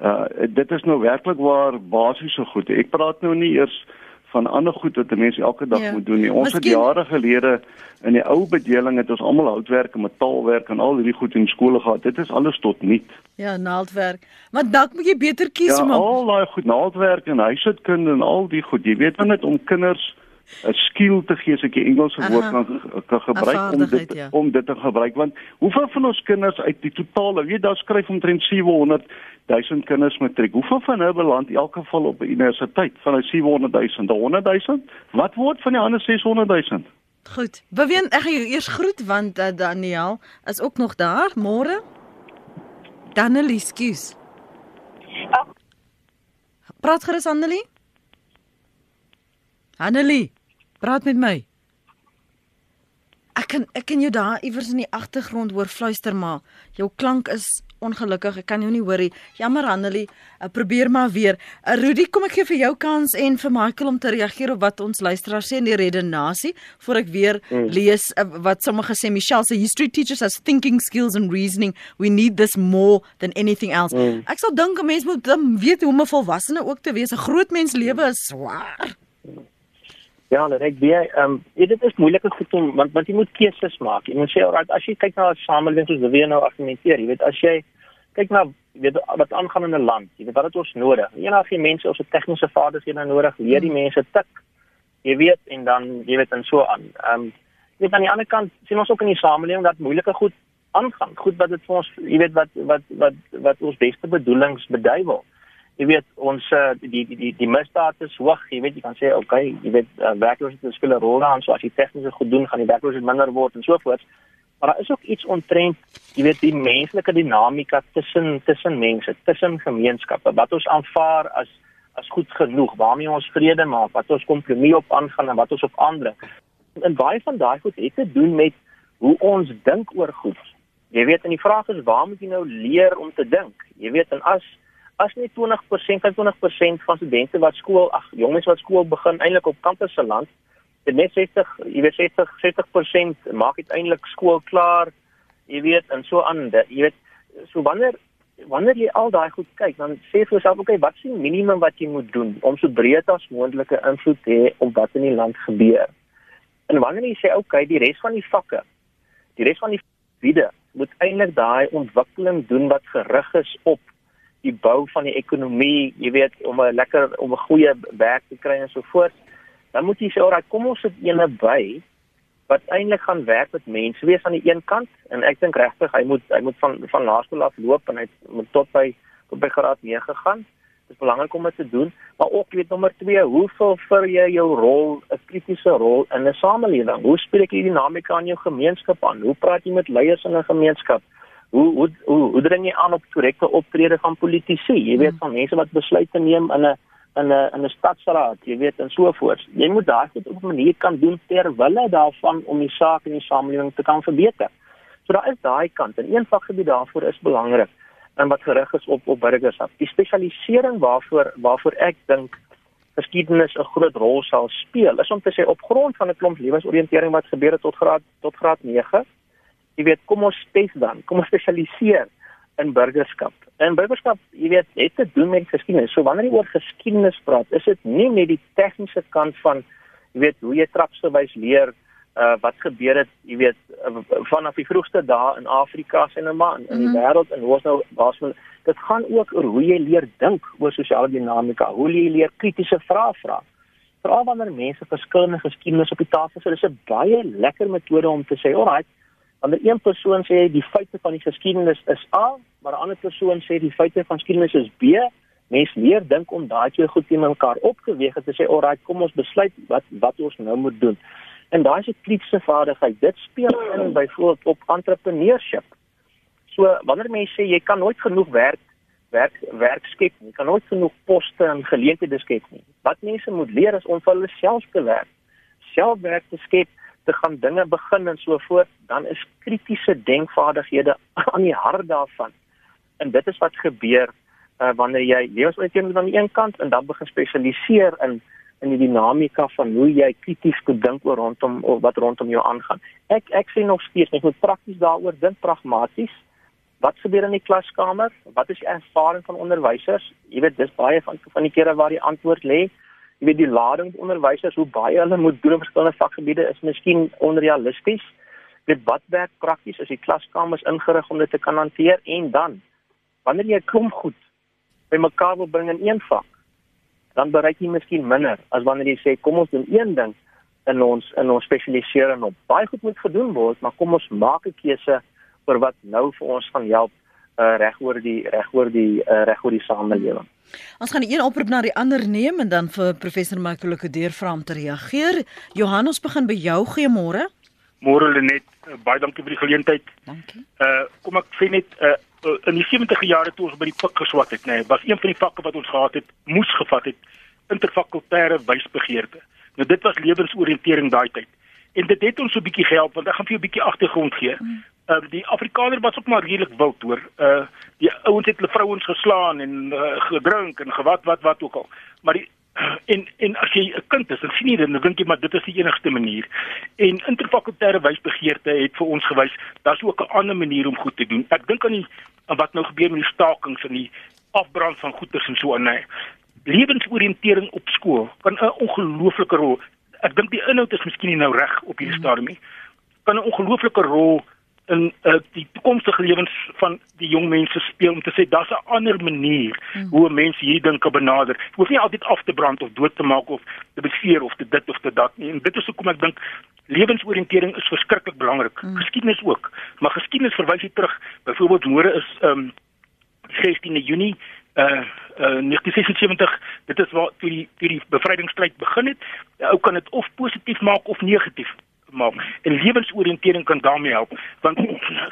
Uh dit is nou werklik waar basiese goed. Ek praat nou nie eers van ander goed wat mense elke dag ja. moet doen nie. Ons Misschien... het jare gelede in die ou bedeling het ons almal houtwerk en metaalwerk en al hierdie goed in skole gehad. Dit is alles tot nul. Ja, naaldwerk. Maar dalk moet jy beter kies ja, man. Ja, al daai goed, naaldwerk en huishoudkunde en al die goed. Jy weet net om kinders 'n skill te gee as ek die Engelse woord kan kan gebruik om dit ja. om dit te gebruik want hoeveel van ons kinders uit die totale weet daar skryf omtrent 700 000 kinders matriek hoeveel van hulle beland in elk geval op 'n universiteit van die 700 000 100 000 wat word van die ander 600 000 Goed. Beween ek gaan jou eers groet want uh, Daniel is ook nog daar môre. Danelie, skus. Praat gerus Annelie. Annelie. Praat met my. Ek kan ek kan jou daar iewers in die agtergrond hoor fluister maar jou klank is ongelukkig. Ek kan jou nie hoor nie. Jammer Annelie, uh, probeer maar weer. Uh, Rudy, kom ek gee vir jou kans en vir Michael om te reageer op wat ons luisteraars sê in die redenasie voor ek weer mm. lees uh, wat sommige sê Michelle sê history teaches us thinking skills and reasoning. We need this more than anything else. Mm. Ek sal dink 'n mens moet weet hoe om 'n volwassene ook te wees. 'n Groot mens lewe is swaar. Ja, net ek weet, ehm um, dit is moeilike goed om want want jy moet keuses maak. Jy moet sê, alright, as jy kyk na 'n samelewing soos wie nou argumenteer, jy weet as jy kyk na weet wat aangaan in 'n land, jy weet wat het ons nodig? Enige mense ons het tegniese vaardighede nodig, leer die mense tik. Jy weet en dan jy weet en so aan. Ehm um, jy weet aan die ander kant sien ons ook in die samelewing dat moeilike goed aangaan. Goed wat dit vir ons, jy weet wat wat wat wat ons beste bedoelings beduiwel jy weet ons uh, die die die die misdaad is hoog jy weet jy kan sê okay jy weet uh, werkloosheid speel 'n rol daarin so as jy tegniese goed doen gaan die werkloosheid minder word en so voort maar daar is ook iets ontrent jy weet die menslike dinamika tussen tussen mense tussen gemeenskappe wat ons aanvaar as as goed genoeg waarmee ons vrede maak wat ons kompromie op aangaan en wat ons op ander en baie van daai goed het te doen met hoe ons dink oor goed. Jy weet en die vraag is waar moet jy nou leer om te dink? Jy weet en as as net 20% 25% van studente wat skool ag jonges wat skool begin eintlik op kampus se land dit net 60 jy weet 60 60% maak uiteindelik skool klaar jy weet en so aan jy weet so wanneer wanneer jy al daai goed kyk dan sê jy jouself okay wat is die minimum wat jy moet doen om so breed as moontlike invloed te hê op wat in die land gebeur? En wanneer jy sê okay die res van die vakke die res van die wiede moet eintlik daai ontwikkeling doen wat gerig is op die bou van die ekonomie, jy weet, om 'n lekker om 'n goeie werk te kry en so voort. Dan moet jy sê, "Ag, kom ons sit ene by wat eintlik gaan werk met mense wees aan die een kant en ek dink regtig hy moet hy moet van van laerskool af loop en hy moet tot by tot by graad 9 gaan. Dit is belangrik om dit te doen, maar ook weet nommer 2, hoe vul jy jou rol, 'n kritiese rol in 'n samelewing? Hoe spreek jy die dinamika in jou gemeenskap aan? Hoe praat jy met leiers in 'n gemeenskap? Hoe hoe hoe, hoe dring jy aan op korrekte optrede van politici? Jy weet van mense wat besluite neem in 'n in 'n in 'n stadsraad, jy weet en so voort. Jy moet daai dit op 'n manier kan doen ter wille daarvan om die saak in die samelewing te kan verbeter. So daar is daai kant en een vakgebied daarvoor is belangrik en wat gerig is op op burgerskap. Die spesialisering waarvoor waarvoor ek dink geskiedenis 'n groot rol sal speel is om te sê op grond van 'n klomp lewensoriëntering wat gebeur het tot graad tot graad 9 jy weet, kom ons spes dan, kom ons spesialiseer in burgerskap. En burgerskap, jy weet, het te doen met geskiedenis. So wanneer jy oor geskiedenis praat, is dit nie net die tegniese kant van jy weet hoe jy trapsgewys leer uh wat gebeur het, jy weet, uh, vanaf die vroegste dae in Afrika se en in man in die mm -hmm. wêreld en hoe ons nou met dit gaan ook oor hoe jy leer dink oor sosiale dinamika, hoe jy leer kritiese vrae vra. Veral wanneer mense verskillende geskiedenis op die tafel sit, is 'n baie lekker metode om te sê, "Alraai, Wanneer een persoon sê die feite van die geskiedenis is A, maar 'n ander persoon sê die feite van geskiedenis is B, Mens leer dink om daai twee goed teen mekaar op te weeg en te sê, "Alraai, kom ons besluit wat wat ons nou moet doen." En daai is 'n kritiese vaardigheid. Dit speel in byvoorbeeld op entrepreneurship. So wanneer mense sê jy kan nooit genoeg werk werk werk skep nie, kan nooit genoeg poste en geleenthede skep nie. Wat mense moet leer is om vir hulle self te werk. Self werk te skep, te gaan dinge begin en so voort, dan is kritiese denkvaardighede *laughs* aan die hart daarvan. En dit is wat gebeur uh, wanneer jy lewensoriëntering aan die een kant en dan begin spesialiseer in in die dinamika van hoe jy krities moet dink oor rondom wat rondom jou aangaan. Ek ek sê nog steeds net moet prakties daaroor dink pragmaties. Wat gebeur in die klaskamer? Wat is die ervaring van onderwysers? Jy weet dis baie van van die kere waar die antwoord lê. Jy weet die lading van onderwysers hoe baie hulle moet doen in verskillende vakgebiede is miskien onrealisties. Dit wat werk prakties as die klaskamers ingerig om dit te kan hanteer en dan wanneer jy klomp goed bymekaar wil bring in een vak dan bereik jy miskien minder as wanneer jy sê kom ons doen een ding in ons in ons spesialiseer en op baie goed moet gedoen word, maar kom ons maak 'n keuse oor wat nou vir ons gaan help uh, reg oor die reg oor die uh, reg oor die samelewing. Ons gaan die een oproep na die ander neem en dan vir professor Michael Kodeer vra om te reageer. Johannes begin by jou. Goeiemôre. Môre Lenet, uh, baie dankie vir die geleentheid. Dankie. Uh kom ek sê net uh in die 70e jare toe ons by die pik geswat het, nê, nee, was een van die vakke wat ons gehad het, moes gevat het interfakultêre wysbegeerte. Nou dit was lewensoriëntering daai tyd. En dit het ons so 'n bietjie gehelp want ek gaan vir jou 'n bietjie agtergrond gee. Ehm mm. uh, die Afrikaner was ook maar redelik wild hoor. Uh die ouens het hulle vrouens geslaan en uh, gedrink en gewat wat wat ook al. Maar die *clears throat* en en as jy 'n kind is, dan sien jy dit, dan dink jy maar dit is die enigste manier. En interfakultêre wysbegeerte het vir ons gewys daar's ook 'n ander manier om goed te doen. Ek dink aan die aan wat nou gebeur met die stakings en die afbrand van goederes en so aan. Nee. Lewensoriëntering op skool kan 'n ongelooflike rol. Ek dink die inhoud is miskien nie nou reg op hierdie stadium nie. Kan 'n ongelooflike rol in uh, die toekomstige lewens van die jong mense speel om te sê daar's 'n ander manier hmm. hoe mense hier dink op benader. Jy hoef nie altyd af te brand of dood te maak of te beseer of te dit of te dat nie. En dit is hoekom ek dink lewensoriëntering is verskriklik belangrik. Hmm. Geskiedenis ook, maar geskiedenis verwys hier terug. Byvoorbeeld môre is ehm um, 16 Junie uh uh 1976 dit is waar toe die toe die bevrydingsstryd begin het. Ou kan dit of positief maak of negatief maak. En lewensoriëntering kan daarmee help want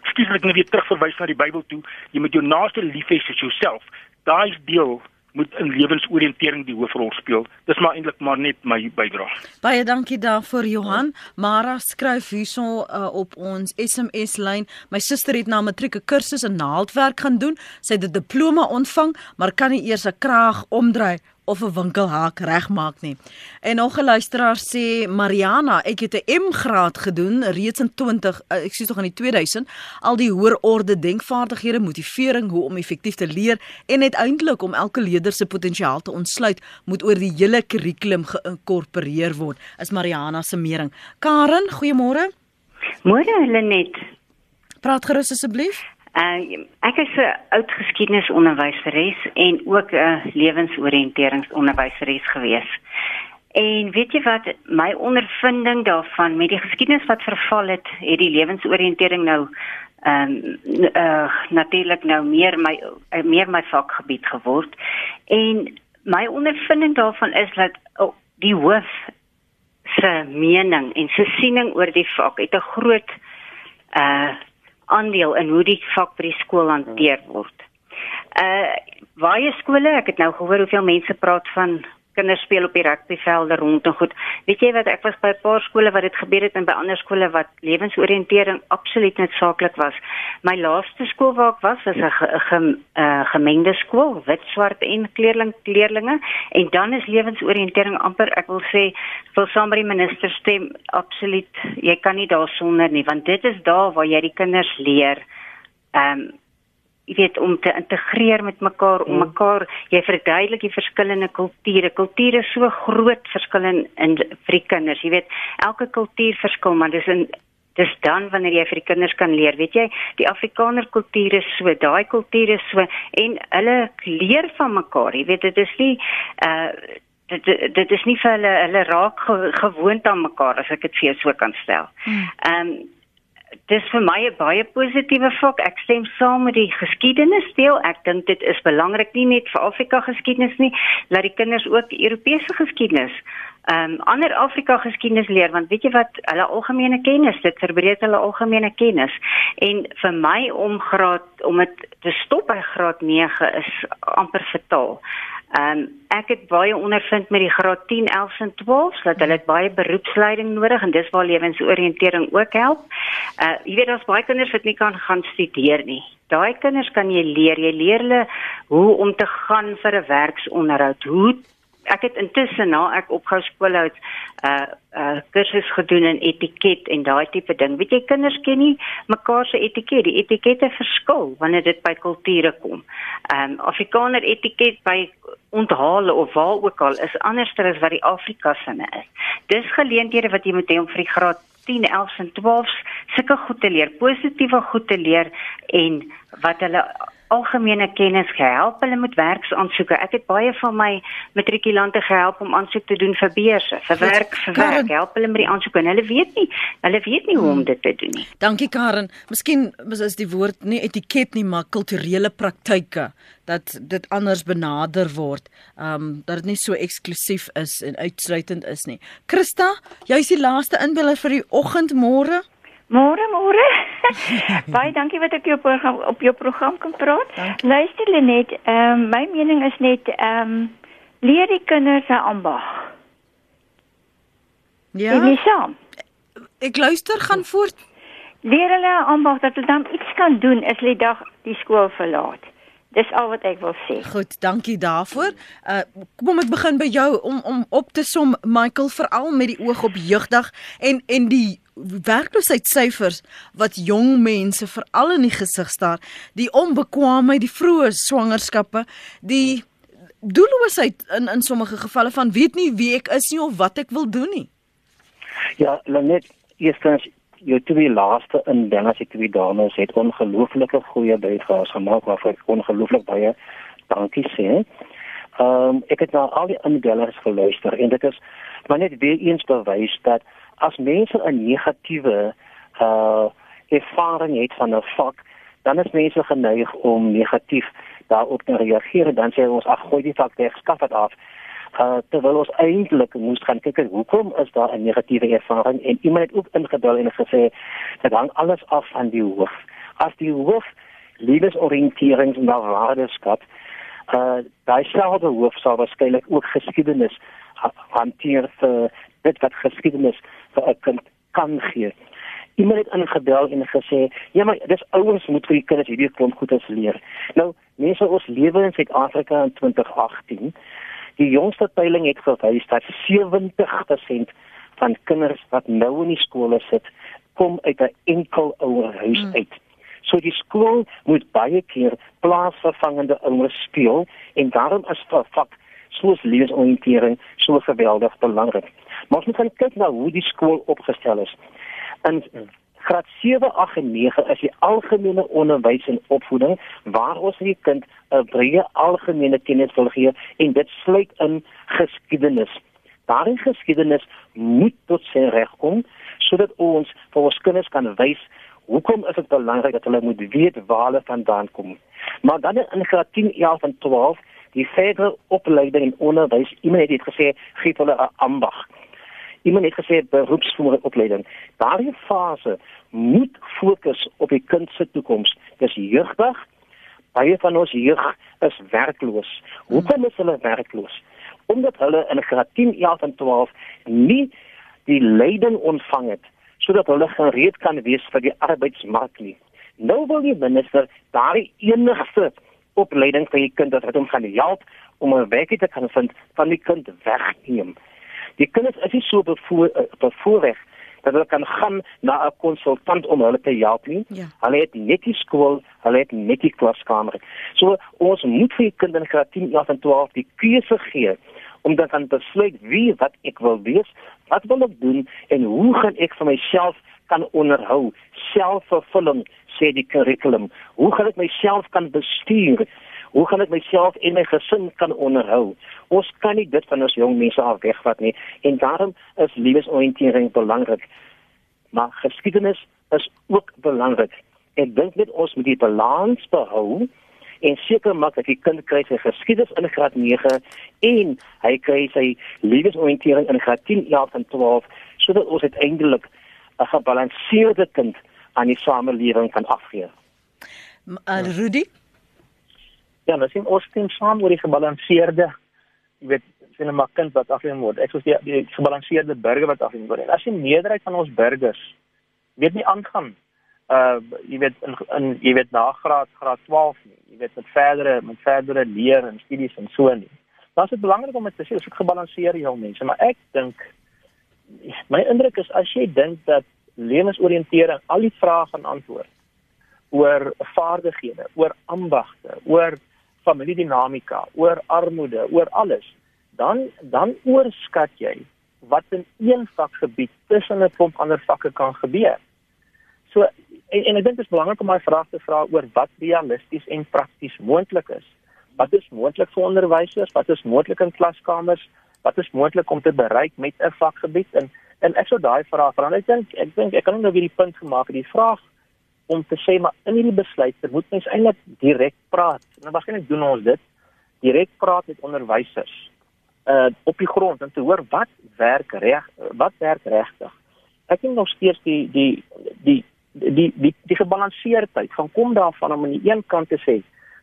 skielik net nou weer terugverwys na die Bybel toe, jy moet jou naaste lief hê soos jouself. Daai deel moet in lewensoriëntering die hoofrol speel. Dis maar eintlik maar net my bydrae. Baie dankie daarvoor Johan. Mara skryf hierso uh, op ons SMS lyn. My suster het na matriek 'n kursus in naaldwerk gaan doen. Sy het 'n diploma ontvang, maar kan nie eers 'n kraag omdry of 'n winkelhaak regmaak nie. En nog 'n luisteraar sê Mariana, ek het 'n M graad gedoen reeds in 20, uh, ek sê tog in die 2000, al die hoër orde denkvaardighede, motivering, hoe om effektief te leer en uiteindelik om elke leerder se potensiaal te ontsluit, moet oor die hele kurrikulum geïnkorporeer word. Is Mariana se mening. Karen, goeiemôre. Môre Lenet. Praat gerus asseblief. Uh, ek is 'n oud geskiedenisonderwyseres en ook 'n lewensoriënteringsonderwyseres gewees. En weet jy wat my ondervinding daarvan met die geskiedenis wat verval het, het die lewensoriëntering nou ehm um, uh, natuurlik nou meer my uh, meer my vakgebied geword. En my ondervinding daarvan is dat oh, die hoof se mening en sy siening oor die vak het 'n groot uh aandeel in hoe die vak by die skool hanteer word. Uh baie skole, ek het nou gehoor hoeveel mense praat van kinders speel op die rugbyvelde rond en goed. Weet jy wat ek was by 'n paar skole wat dit gebeur het en by ander skole wat lewensoriëntering absoluut noodsaaklik was. My laaste skool waar ek was was 'n ge, ge, uh, gemengde skool, wit, swart en kleerling kleerlinge en dan is lewensoriëntering amper ek wil sê vir saam met die minister stem absoluut jy kan nie daarsonder nie want dit is daar waar jy die kinders leer. Ehm um, jy weet om te integreer met mekaar om hmm. mekaar jy verduidelik die verskillende kulture kulture so groot verskil in, in vir die kinders jy weet elke kultuur verskil maar dis in dis dan wanneer jy vir die kinders kan leer weet jy die afrikaner kultuur is so daai kultuur is so en hulle leer van mekaar jy weet dit is nie uh dit dit is nie vir hulle hulle raak gewoond aan mekaar as ek dit vir jou so kan stel. Hmm. Ehm um, dis vir my 'n baie positiewe vak. Ek stem saam met die geskiedenisdeel. Ek dink dit is belangrik nie net vir Afrika geskiedenis nie, laat die kinders ook Europese geskiedenis ehm um, ander Afrika geskiedenis leer want weet jy wat hulle algemene kennis dit verbreek hulle algemene kennis en vir my om graad om dit te stop by graad 9 is amper fataal. Ehm um, ek het baie ondervind met die graad 10, 11 en 12 dat hulle baie beroepsleiding nodig en dis waar lewensoriëntering ook help. Uh jy weet daar's baie kinders wat nie kan gaan studeer nie. Daai kinders kan jy leer, jy leer hulle hoe om te gaan vir 'n werksonderhoud, hoe ek het intussen na ek opgehou skool het 'n uh, uh, kursus gedoen in etiket en daai tipe ding. Weet jy kinders ken nie mekaar se etiket. Die etikette verskil wanneer dit by kulture kom. Ehm um, Afrikaner etiket by onthale of waar ook al is anders as wat die Afrika sinne is. Dis geleenthede wat jy moet hê om vir die graad 10, 11 en 12 sulke goed te leer, positiewe goed te leer en wat hulle algemene kennis gehelp hulle met werksaansoeke. Ek het baie van my matrikulante gehelp om aansoek te doen vir beurse, vir werk, vir Karen, werk. Help hulle met die aansoeke en hulle weet nie, hulle weet nie hoe om dit te doen nie. Dankie Karen. Miskien is die woord nie etiket nie, maar kulturele praktyke dat dit anders benader word. Um dat dit nie so eksklusief is en uitsluitend is nie. Christa, jy's die laaste inbeller vir die oggend môre. Môre môre. *laughs* Baie dankie wat ek jou program op jou program kan praat. Dankie. Luister Lenet, ehm um, my mening is net ehm um, leer die kinders 'n ambag. Ja. Is nie saam? Ek luister gaan voort. Leer hulle ambag dat hulle dan iets kan doen as hulle dag die skool verlaat. Dis al wat ek wil sê. Goed, dankie daarvoor. Uh kom ek begin by jou om om op te som Michael veral met die oog op jeugdag en en die werkloosheidsyfers wat jong mense veral in die gesig staar, die onbekwaamheid, die vroeë swangerskappe, die doelloosheid in in sommige gevalle van weet nie wie ek is nie of wat ek wil doen nie. Ja, net eerstens jou twee laaste in Dennis ek twee dames het ongelooflike goeie bydraes gemaak waarvoor ek ongelooflik baie dankie sê. Ehm um, ek het na al die indellers geluister en dit is maar net weer eens bewys dat as mense 'n negatiewe uh ervaring het van 'n vak, dan is mense geneig om negatief daarop te reageer en dan sê ons ag gooi die vak weg, skaf dit af. Uh terwyl ons eintlik moes gaan kyk hoekom is daar 'n negatiewe ervaring en iemand het ook ingebel en gesê dit hang alles af van die hoof. As die hoof lewensoriëntering en waardeskap uh daai selfde hoof sal waarskynlik ook geskiedenis ha hanteer vir dit wat geskiedenis vir 'n kind kan gee. Iemand het ingebel en gesê, "Ja, maar dis ouers moet vir die kinders hierdie klomp goedes leer." Nou, mense ons lewe in Suid-Afrika in 2018. Die jongste peiling het gewys dat 70% van kinders wat nou in die skole sit, kom uit 'n enkel ouer huis Hmm. uit. So die skool moet baie keer plaasvervangende ouers speel en daarom is 'n vak soos lewensoriëntering so geweldig belangrik. Maar ons moet gaan kyk na hoe die skool opgestel is. In graad 7, 8 en 9 is die algemene onderwys en opvoeding waar ons vir die kind 'n breë algemene kennis wil gee en dit sluit in geskiedenis. Daardie geskiedenis moet tot sy reg kom sodat ons vir ons kinders kan wys hoekom is dit belangrik dat hulle moet weet waar hulle vandaan kom. Maar dan in graad 10, 11 en 12 die verdere opleiding en onderwys, iemand het dit gesê, gee hulle 'n ambag. Iemand het gesê beroepsopleiding. Daardie fase moet fokus op die kind se toekoms. Dis jeugdig. Baie van ons jeug is werkloos. Hoekom is hulle werkloos? Omdat hulle in graad 10, 11 en 12 nie die leiding ontvang het sodat hulle gereed kan wees vir die arbeidsmark nie. Nou wil die minister daardie enigste opleiding vir die kind wat hom gaan help om 'n werk te kan vind van die kind wegneem. Die kinders is nie so bevoor eh, bevoorreg dat hulle kan gaan na 'n konsultant om hulle te help nie. Ja. Hulle het net die skool, hulle het net die klaskamer. So ons moet vir die kinders in graad 10, 11 en 12 die keuse gee om dan kan besluit wie wat ek wil wees, wat wil ek doen en hoe gaan ek vir myself kan onderhou selfvervulling sê die kurrikulum hoe gaan ek myself kan bestuur hoe gaan ek myself en my gesin kan onderhou ons kan nie dit van ons jong mense af wegvat nie en daarom is lewensoriëntering belangrik maar geskiedenis is ook belangrik. Ek dink net ons moet die balans behou en seker maak dat die kind kry sy geskiedenis in graad 9 en hy kry sy lewensoriëntering in graad 10, 11 en 12 sodat ons uiteindelik 'n gebalanseerde kind aan die samelewing kan afgee. Uh, Rudy? Ja, ons sien ons stem saam oor die gebalanseerde jy weet sien 'n maar kind wat afgeneem word. Ek sê die, die gebalanseerde burger wat afgeneem word. En as die meerderheid van ons burgers weet nie aangaan uh jy weet in, in jy weet na graad graad 12 nie. Jy weet met verdere met verdere leer en studies en so nie. Dan is dit belangrik om dit te sê, ons moet gebalanseer jong mense, maar ek dink my indruk is as jy dink dat lewensoriëntering al die vrae gaan antwoord oor vaardighede, oor ambagte, oor familiedinamika, oor armoede, oor alles, dan dan oorskat jy wat in een vakgebied tussen 'n klomp ander vakke kan gebeur. So en, en ek dink dit is belangrik om daai vraag te vra oor wat realisties en prakties moontlik is. Wat is moontlik vir onderwysers? Wat is moontlik in klaskamers? Wat is moontlik om te bereik met 'n vakgebied? En en ek sou daai vraag vra. Ek dink ek dink ek kan nou weer die punt gemaak het. Die vraag om te sê maar in hierdie besluit moet mens eintlik direk praat. Nou waarskynlik doen ons dit. Direk praat met onderwysers uh op die grond en te hoor wat werk reg, wat werk regtig. Ek dink nog steeds die die die die die die, gebalanseerdheid van kom daarvan om aan die een kant te sê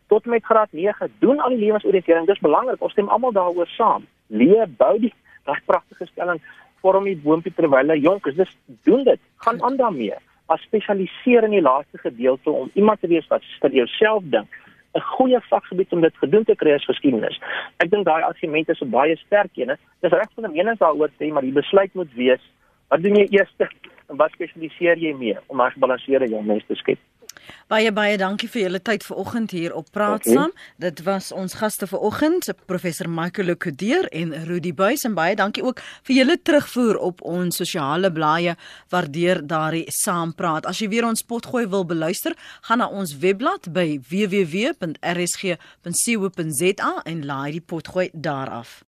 tot met graad 9 doen al die lewensoriëntering dis belangrik ons stem almal daaroor saam leer bou die daai *laughs* pragtige stelling vorm die boontjie terwyl hy jonk is dis doen dit gaan aan daarmee as spesialiseer in die laaste gedeelte om iemand te wees wat vir jouself dink 'n goeie vakgebied om dit gedoen te kry as geskiedenis. Ek dink daai argumente is baie sterk ene. Dis reg van 'n mening daaroor sê, maar die besluit moet wees wat doen jy eers en wat spesialiseer jy mee om 'n gebalanseerde jong mens te skep? Baie baie dankie vir julle tyd vanoggend hier op Praat saam. Dit was ons gaste vanoggend, professor Michael Lekodeer en Rudy Buys en baie dankie ook vir julle terugvoer op ons sosiale blaaie waardeur daardie saampraat. As jy weer ons potgooi wil beluister, gaan na ons webblad by www.rsg.co.za en laai die potgooi daar af.